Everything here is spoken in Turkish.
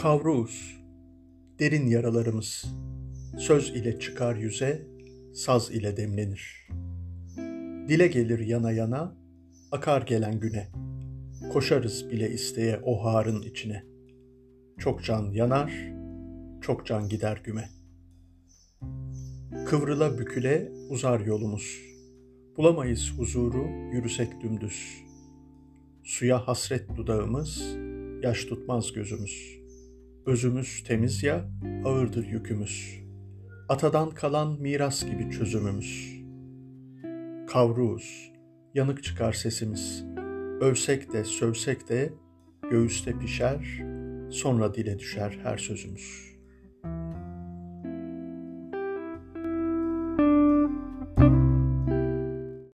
Kavruğuz, derin yaralarımız, söz ile çıkar yüze, saz ile demlenir. Dile gelir yana yana, akar gelen güne, koşarız bile isteye o harın içine. Çok can yanar, çok can gider güme. Kıvrıla büküle uzar yolumuz, bulamayız huzuru yürüsek dümdüz. Suya hasret dudağımız, yaş tutmaz gözümüz.'' Özümüz temiz ya, ağırdır yükümüz. Atadan kalan miras gibi çözümümüz. Kavruğuz, yanık çıkar sesimiz. Övsek de sövsek de göğüste pişer, sonra dile düşer her sözümüz.''